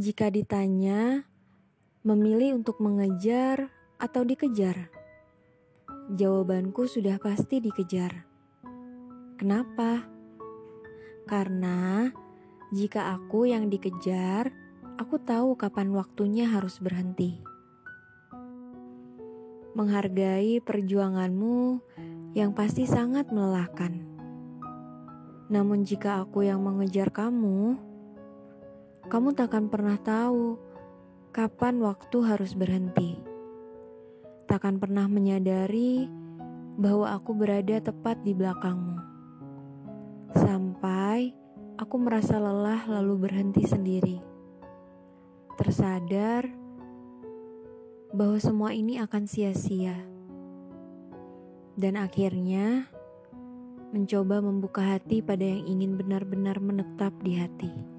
Jika ditanya, memilih untuk mengejar atau dikejar? Jawabanku sudah pasti dikejar. Kenapa? Karena jika aku yang dikejar, aku tahu kapan waktunya harus berhenti. Menghargai perjuanganmu yang pasti sangat melelahkan. Namun, jika aku yang mengejar kamu, kamu takkan pernah tahu kapan waktu harus berhenti. Takkan pernah menyadari bahwa aku berada tepat di belakangmu. Sampai aku merasa lelah lalu berhenti sendiri. Tersadar bahwa semua ini akan sia-sia. Dan akhirnya mencoba membuka hati pada yang ingin benar-benar menetap di hati.